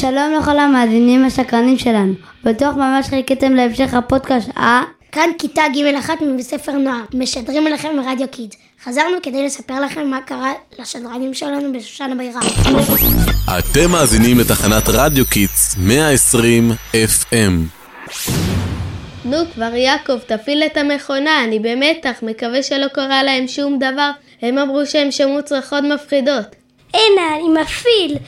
שלום לכל המאזינים הסקרנים שלנו. בטוח ממש חיכיתם להמשך הפודקאסט, אה? כאן כיתה ג' אחת מבית ספר נוער, משדרים אליכם מרדיו Kids. חזרנו כדי לספר לכם מה קרה לשדרנים שלנו בשושן הבירה. אתם מאזינים לתחנת רדיו Kids 120 FM. נו כבר יעקב, תפעיל את המכונה, אני במתח, מקווה שלא קרה להם שום דבר. הם אמרו שהם שמעו צרחות מפחידות. הנה, אני מפעיל.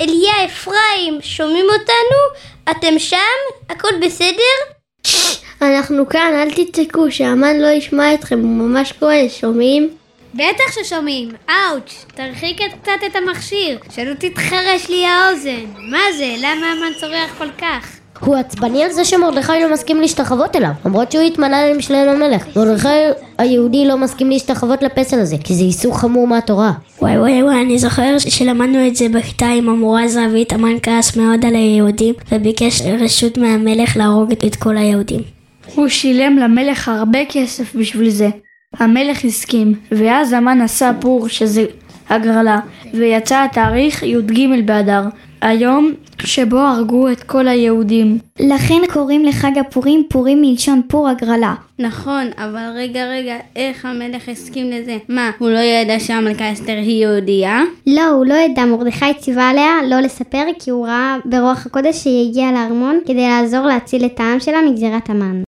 אליה אפרים, שומעים אותנו? אתם שם? הכל בסדר? אנחנו כאן, אל תצעקו, שהאמן לא ישמע אתכם, הוא ממש כועס, שומעים? בטח ששומעים, אאוץ', תרחיק קצת את המכשיר, שלא תתחרש לי האוזן. מה זה, למה המן צורח כל כך? הוא עצבני על זה שמרדכי לא מסכים להשתחוות אליו, למרות שהוא התמנה למשלם המלך. מרדכי היהודי לא מסכים להשתחוות לפסל הזה, כי זה איסור חמור מהתורה. וואי וואי וואי, אני זוכר שלמדנו את זה בכיתה עם המורה זהבית, המן כעס מאוד על היהודים, וביקש רשות מהמלך להרוג את כל היהודים. הוא שילם למלך הרבה כסף בשביל זה. המלך הסכים, ואז המן עשה פור, שזה הגרלה, ויצא התאריך י"ג באדר, היום שבו הרגו את כל היהודים. לכן קוראים לחג הפורים פורים מלשון פור הגרלה. נכון, אבל רגע רגע, איך המלך הסכים לזה? מה, הוא לא ידע שהמלכה אסתר היא יהודייה? לא, הוא לא ידע, מרדכי ציווה עליה לא לספר כי הוא ראה ברוח הקודש שהיא הגיעה לארמון כדי לעזור להציל את העם שלה מגזירת המן.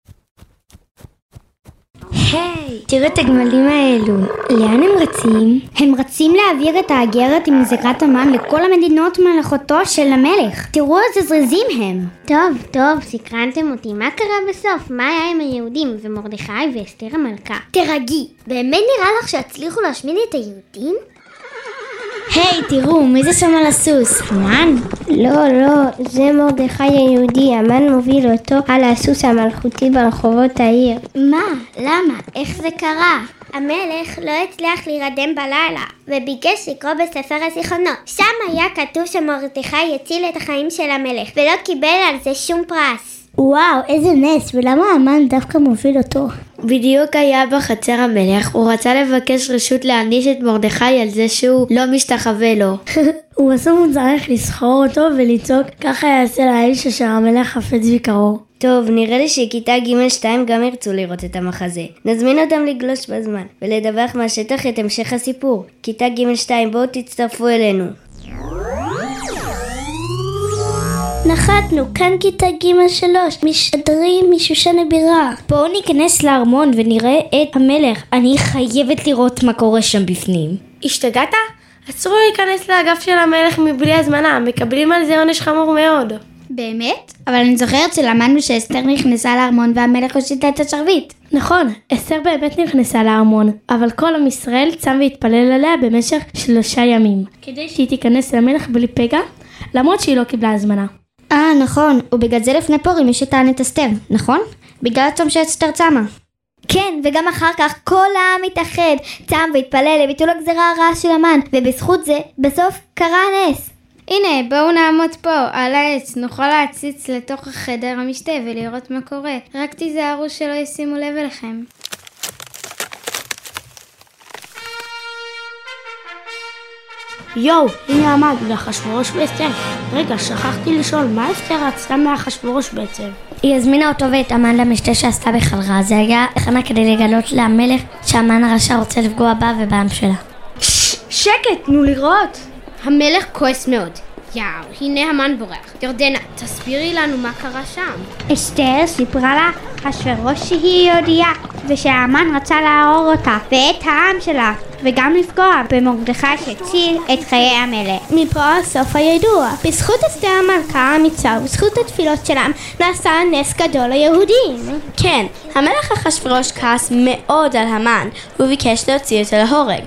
היי, תראו את הגמלים האלו. לאן הם רצים? הם רצים להעביר את האגרת עם גזירת המן לכל המדינות מלאכותו של המלך. תראו איזה זריזים הם. טוב, טוב, סקרנתם אותי. מה קרה בסוף? מה היה עם היהודים ומרדכי ואסתר המלכה? תרגי, באמת נראה לך שהצליחו להשמיד את היהודים? היי, תראו, מי זה שם על הסוס? המן? לא, לא, זה מרדכי היהודי, המן מוביל אותו על הסוס המלכותי ברחובות העיר. מה? למה? איך זה קרה? המלך לא הצליח להירדם בלילה, וביקש לקרוא בספר הזיכרונות. שם היה כתוב שמרדכי יציל את החיים של המלך, ולא קיבל על זה שום פרס. וואו, איזה נס, ולמה המן דווקא מוביל אותו? בדיוק היה בחצר המלך, הוא רצה לבקש רשות להעניש את מרדכי על זה שהוא לא משתחווה לו. הוא בסוף הוא צריך לסחור אותו ולצעוק ככה יעשה לאיש אשר המלך חפץ בקרוב. טוב, נראה לי שכיתה ג'2 גם ירצו לראות את המחזה. נזמין אותם לגלוש בזמן, ולדווח מהשטח את המשך הסיפור. כיתה ג'2, בואו תצטרפו אלינו. נחתנו, כאן כיתה ג' שלוש, משדרים משושן הבירה. בואו ניכנס לארמון ונראה את המלך. אני חייבת לראות מה קורה שם בפנים. השתגעת? אסור להיכנס לאגף של המלך מבלי הזמנה, מקבלים על זה עונש חמור מאוד. באמת? אבל אני זוכרת שלמדנו שאסתר נכנסה לארמון והמלך הושיטה את השרביט. נכון, אסתר באמת נכנסה לארמון, אבל כל עם ישראל צם והתפלל עליה במשך שלושה ימים, כדי שהיא תיכנס למלך בלי פגע, למרות שהיא לא קיבלה הזמנה. אה, נכון, ובגלל זה לפני פורים יש את תענית אסתר, נכון? בגלל הצום שאסתר צמה. כן, וגם אחר כך כל העם התאחד, צם והתפלל לביטול הגזרה הרעה של המן, ובזכות זה, בסוף קרה הנס. הנה, בואו נעמוד פה, על העץ, נוכל להציץ לתוך החדר המשתה ולראות מה קורה. רק תיזהרו שלא ישימו לב אליכם. יואו, הנה עמד לאחשוורוש ואסתר. רגע, שכחתי לשאול, מה אסתר רצתה מאחשוורוש בעצם? היא הזמינה אותו ואת המן למשתה שעשתה בחלרה, זה היה הכנה כדי לגלות למלך שהמן הרשע רוצה לפגוע בה ובעם שלה. שקט, תנו לראות! המלך כועס מאוד. יאו, הנה המן בורח. ירדנה, תסבירי לנו מה קרה שם. אסתר סיפרה לה אשוורוש שהיא יהודייה, ושהאמן רצה להרוג אותה, ואת העם שלה, וגם לפגוע במרדכי שהציל את חיי המלך. מפה הסוף הידוע. בזכות אסתר המלכה האמיצה ובזכות התפילות שלהם נעשה נס גדול ליהודים. כן, המלך אחשוורוש כעס מאוד על המן, והוא ביקש להוציא אותו להורג.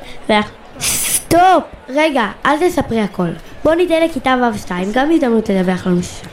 סטופ! רגע, אל תספרי הכל. בוא ניתן לכיתה ו'2 גם הזדמנות לדווח לנו שם.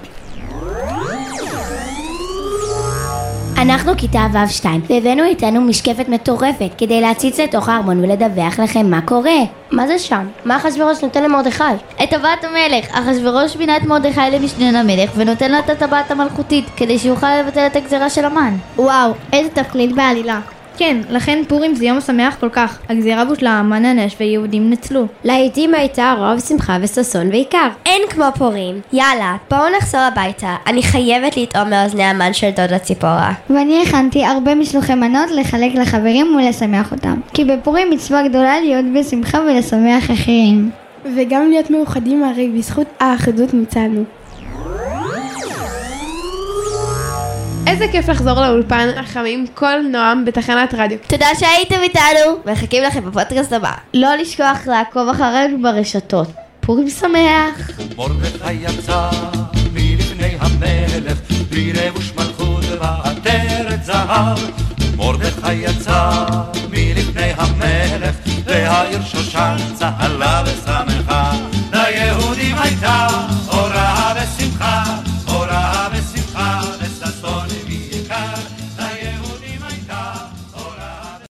אנחנו כיתה ו'2, והבאנו איתנו משקפת מטורפת כדי להציץ לתוך הארמון ולדווח לכם מה קורה. מה זה שם? מה אחשוורוש נותן למרדכי? את טבעת המלך. אחשוורוש מינה את מרדכי למשנה למלך ונותן לו את הטבעת המלכותית כדי שיוכל לבטל את הגזרה של המן. וואו, איזה תפנית בעלילה. כן, לכן פורים זה יום שמח כל כך. הגזירה בוטלה, המן נענש ויהודים ניצלו. לעיתים הייתה רוב שמחה וששון ועיקר. אין כמו פורים. יאללה, בואו נחזור הביתה. אני חייבת לטעום מאוזני המן של דודה ציפורה. ואני הכנתי הרבה משלוחי מנות לחלק לחברים ולשמח אותם. כי בפורים מצווה גדולה להיות בשמחה ולשמח אחרים. וגם להיות מאוחדים הרי בזכות האחדות ניצלנו. איזה כיף לחזור לאולפן החמים קול נועם בתחנת רדיו. תודה שהייתם איתנו, מחכים לכם בפודקאסט הבא. לא לשכוח לעקוב אחרינו ברשתות. פורים שמח! מרדכי יצא מלפני המלך, בלי רבוש מלכות ועטרת זהב. מרדכי יצא מלפני המלך, והעיר שושן צהלה